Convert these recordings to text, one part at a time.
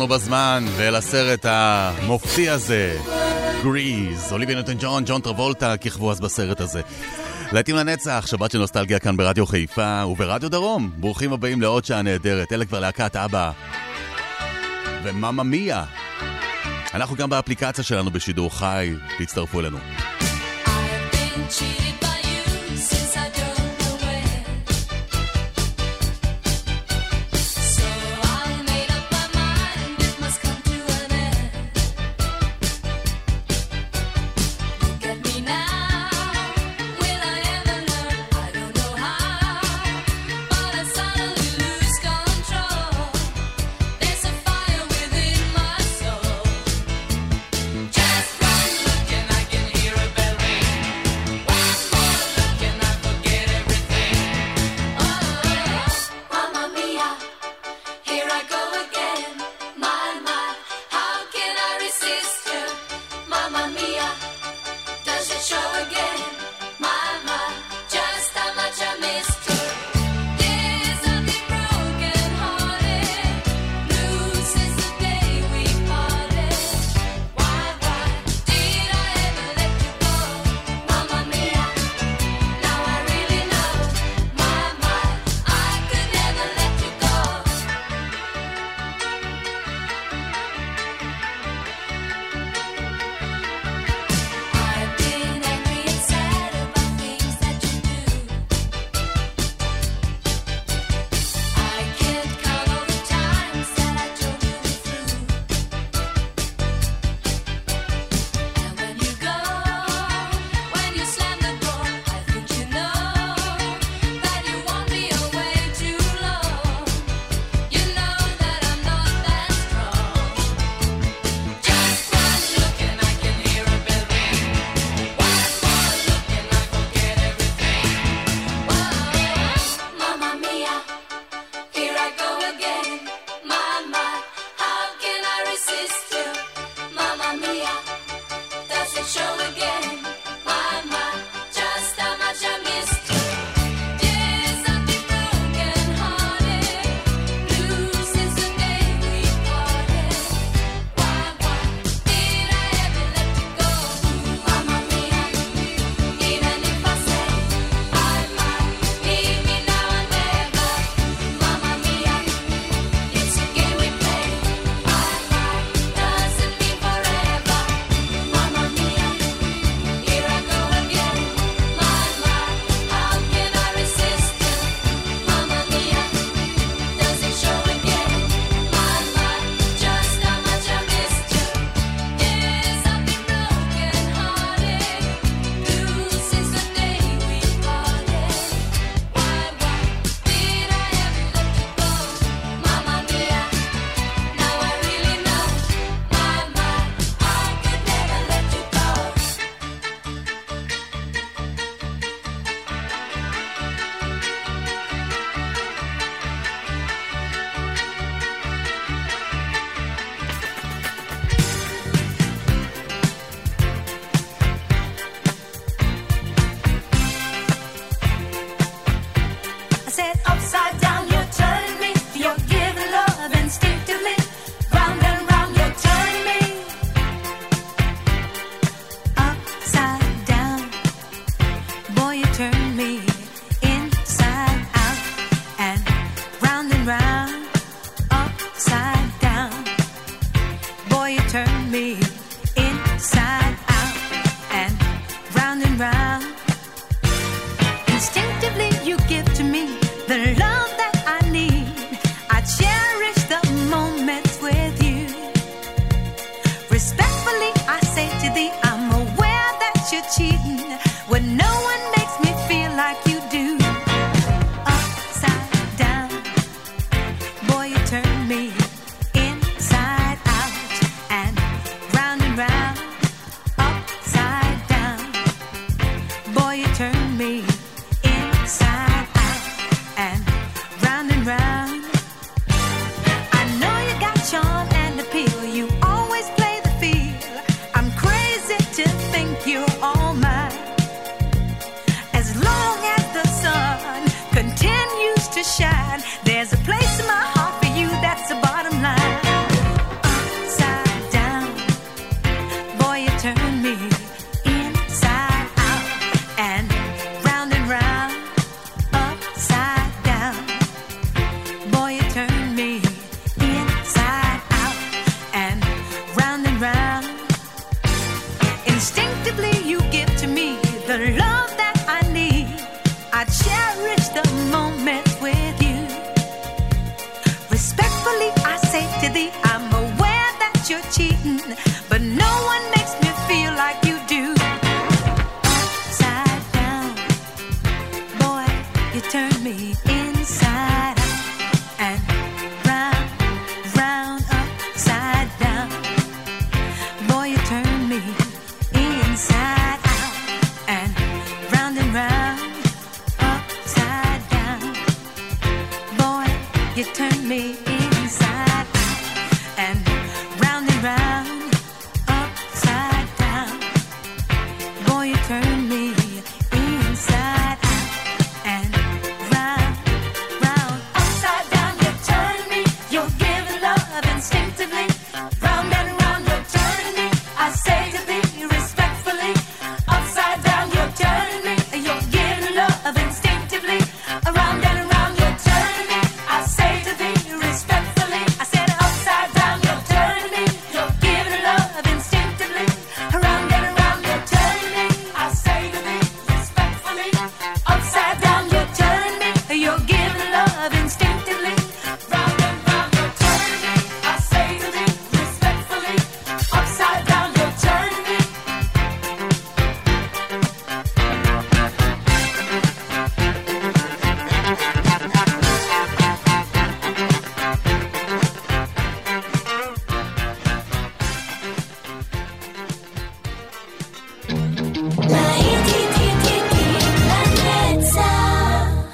חזרנו בזמן, ואל הסרט המופתי הזה, גריז, אוליבי נוטון ג'ון, ג'ון טרבולטה, כיכבו אז בסרט הזה. להיטים לנצח, שבת של נוסטלגיה כאן ברדיו חיפה וברדיו דרום. ברוכים הבאים לעוד שעה נהדרת, אלה כבר להקת אבא. ומאמה מיה. אנחנו גם באפליקציה שלנו בשידור חי, תצטרפו אלינו. I've been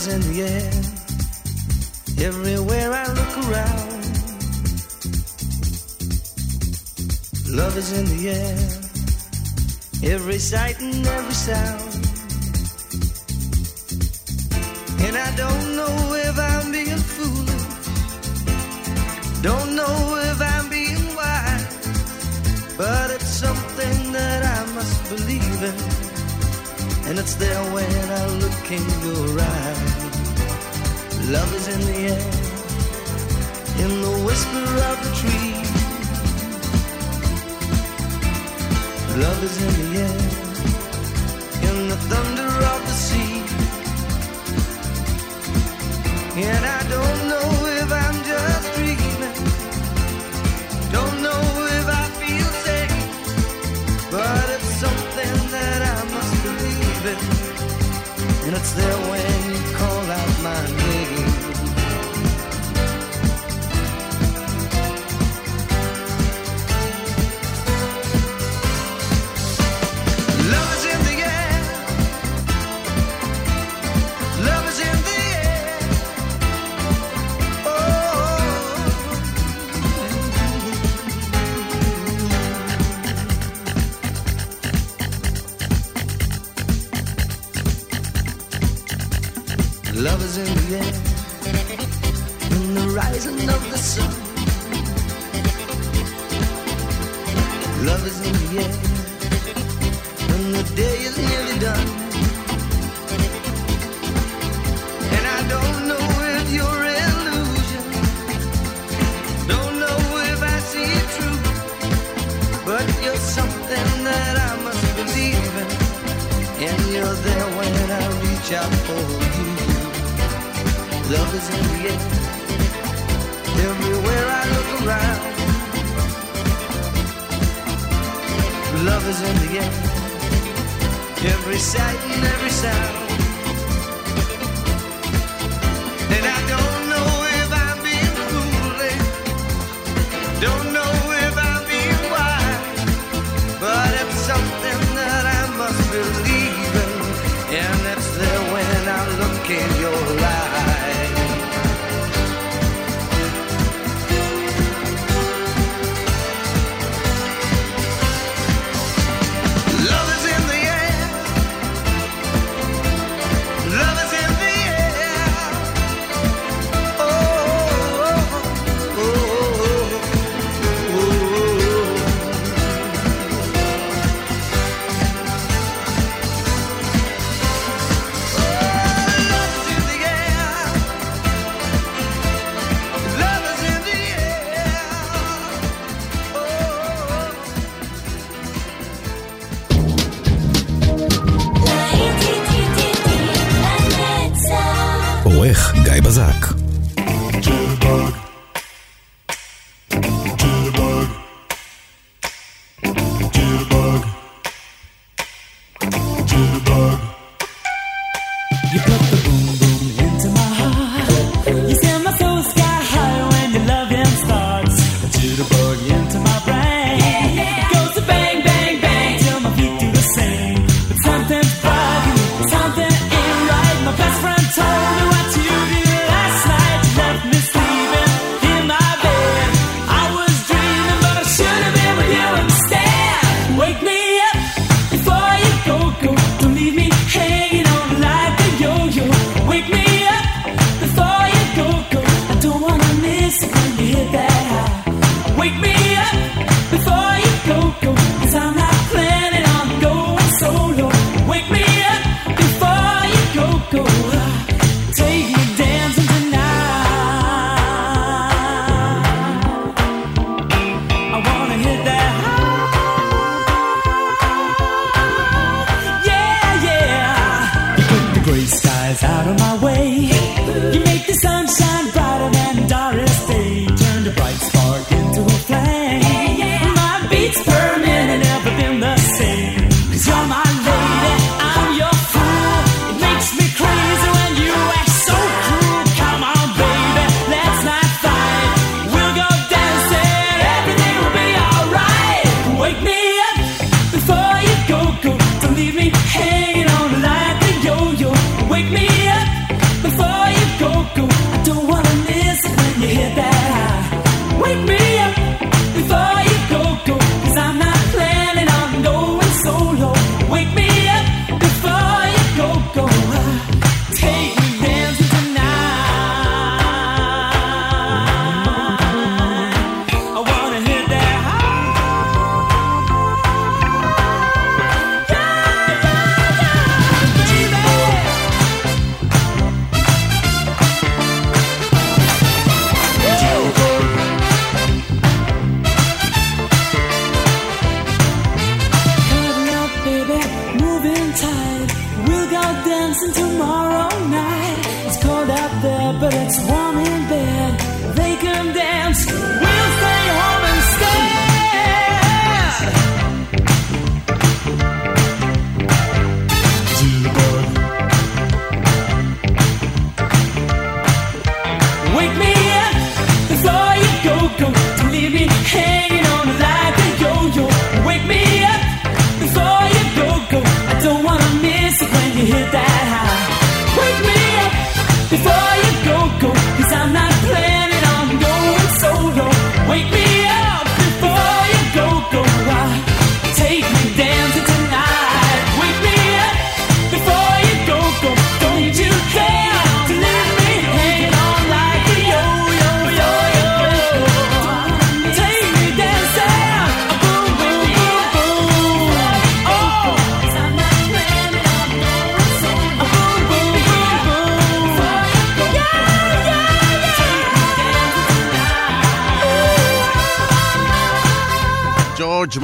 is in the air. Everywhere I look around, love is in the air. Every sight and every sound. And I don't know if I'm being foolish. Don't know if I'm being wise. But it's something that I must believe in. And it's there when I look in your eyes. Love is in the air, in the whisper of the tree. Love is in the air, in the thunder of the sea. And I don't know if I'm just dreaming, don't know if I feel safe, but it's something that I must believe in. And it's there when you call out my name.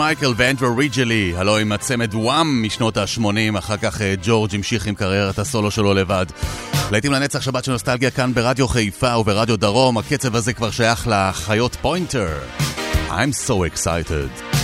מייקל ואנדרו ריג'לי, הלו עם הצמד וואם משנות ה-80, אחר כך אה, ג'ורג' המשיך עם קריירת הסולו שלו לבד. להיטים לנצח שבת של נוסטלגיה כאן ברדיו חיפה וברדיו דרום, הקצב הזה כבר שייך לחיות פוינטר. I'm so excited.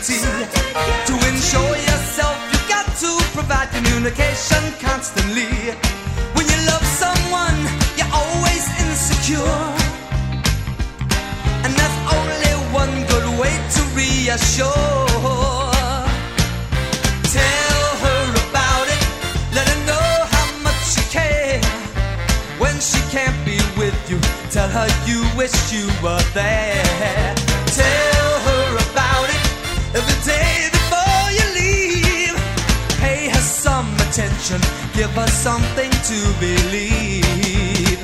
Guarantee. To ensure yourself, you've got to provide communication constantly. When you love someone, you're always insecure. And that's only one good way to reassure. Tell her about it, let her know how much you care. When she can't be with you, tell her you wish you were there. Attention, give her something to believe.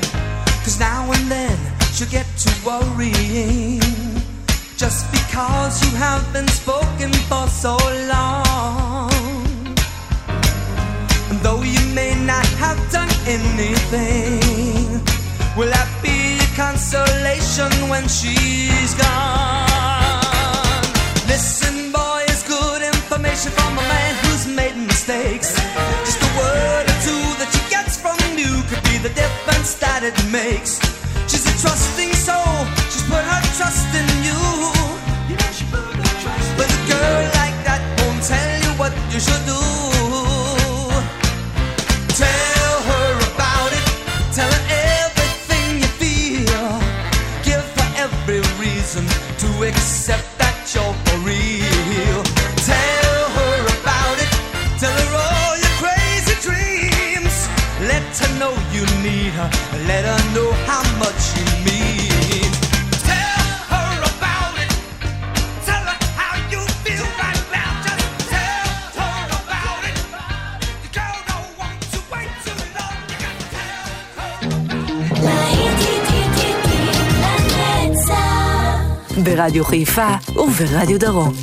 Cause now and then she'll get to worrying. Just because you have been spoken for so long. And though you may not have done anything, will that be consolation when she's gone? Listen, boy, it's good information from a man who's made mistakes. Just the difference that it makes. She's a trusting soul, she's put her trust in you. Yeah, she put her trust But a girl like that won't tell you what you should do. Need her. Let her know how much you mean. Tell her about it. Tell her how you feel right now. Just tell her about it. The girl don't want to wait too long. You got to tell her. ברדיו חיפה וברדיו דרום.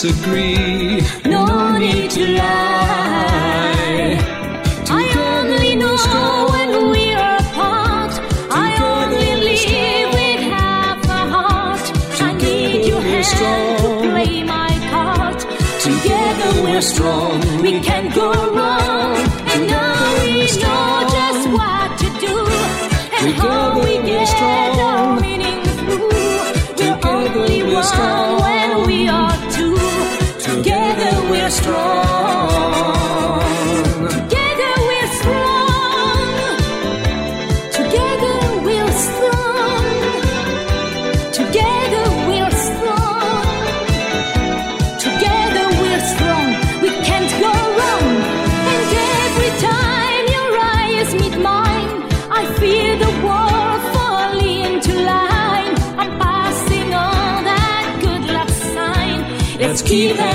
disagree. No need to lie. I only know when we are apart. I only live with half a heart. I need your help to play my part. Together we're strong. We can go. keep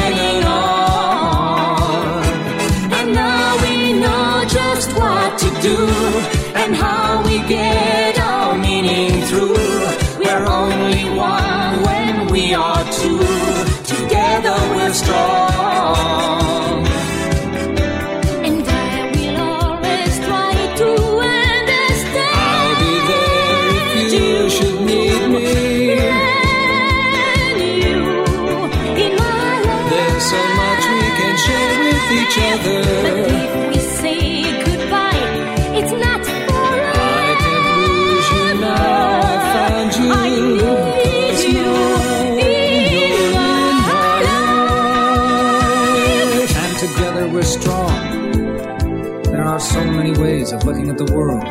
There are so many ways of looking at the world.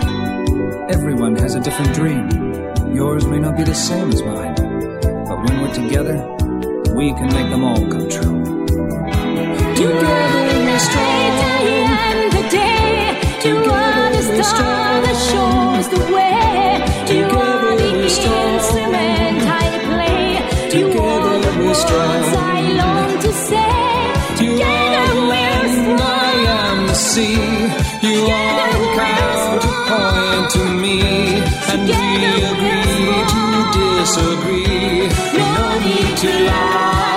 Everyone has a different dream. Yours may not be the same as mine, but when we're together, we can make them all come true. Together we straight and the day. Together the star that shows the way. Together we the instrument. see you are the to point to me, and we agree to disagree. No need to lie.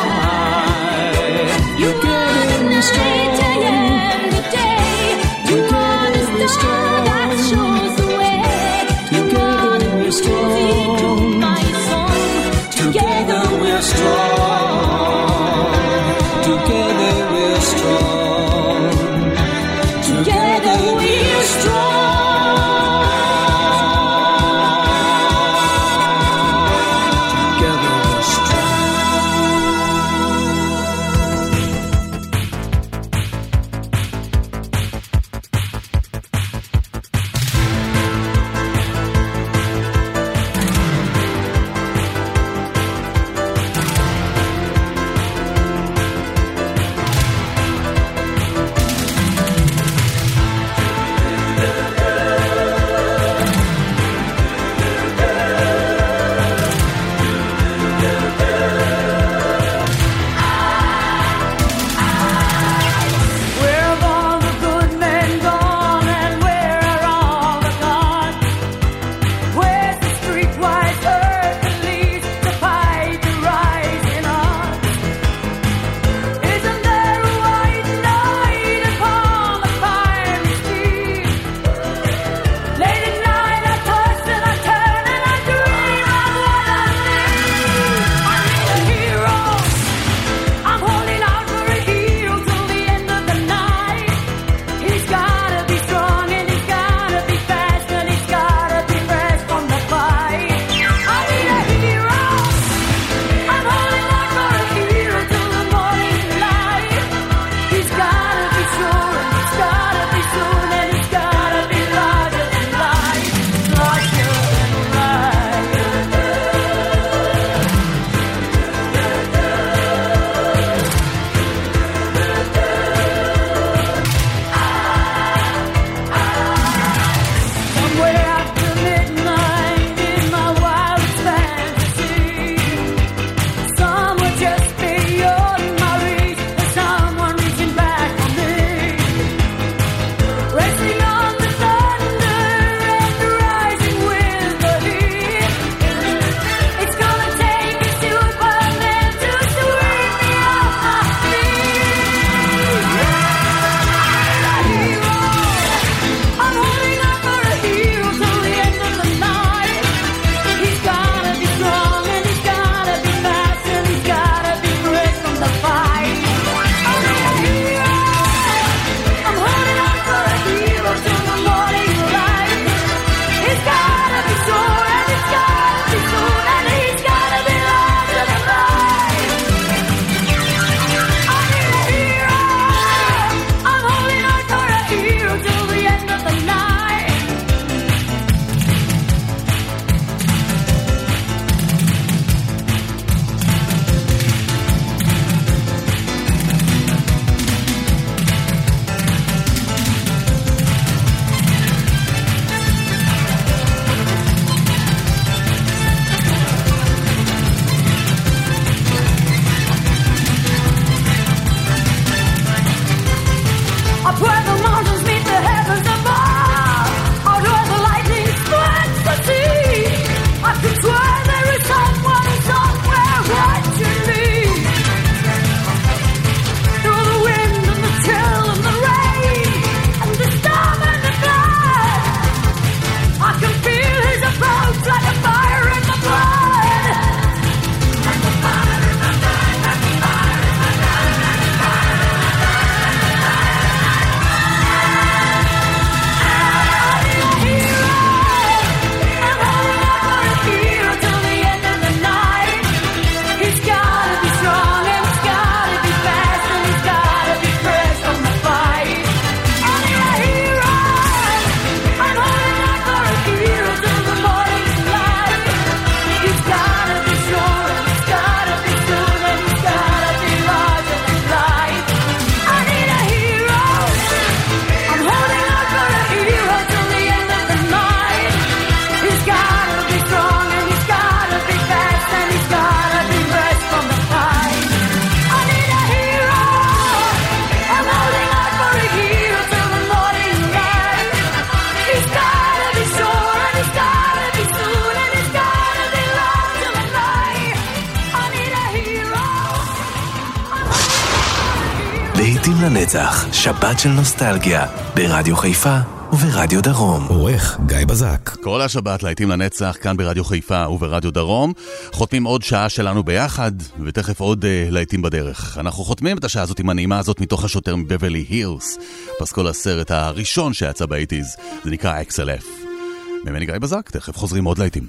לנצח, שבת של נוסטלגיה, ברדיו חיפה וברדיו דרום. עורך גיא בזק. כל השבת להיטים לנצח, כאן ברדיו חיפה וברדיו דרום. חותמים עוד שעה שלנו ביחד, ותכף עוד uh, להיטים בדרך. אנחנו חותמים את השעה הזאת עם הנעימה הזאת מתוך השוטר מבברלי הילס. פסקול הסרט הראשון שיצא באייטיז, זה נקרא XLF. ממני גיא בזק, תכף חוזרים עוד להיטים.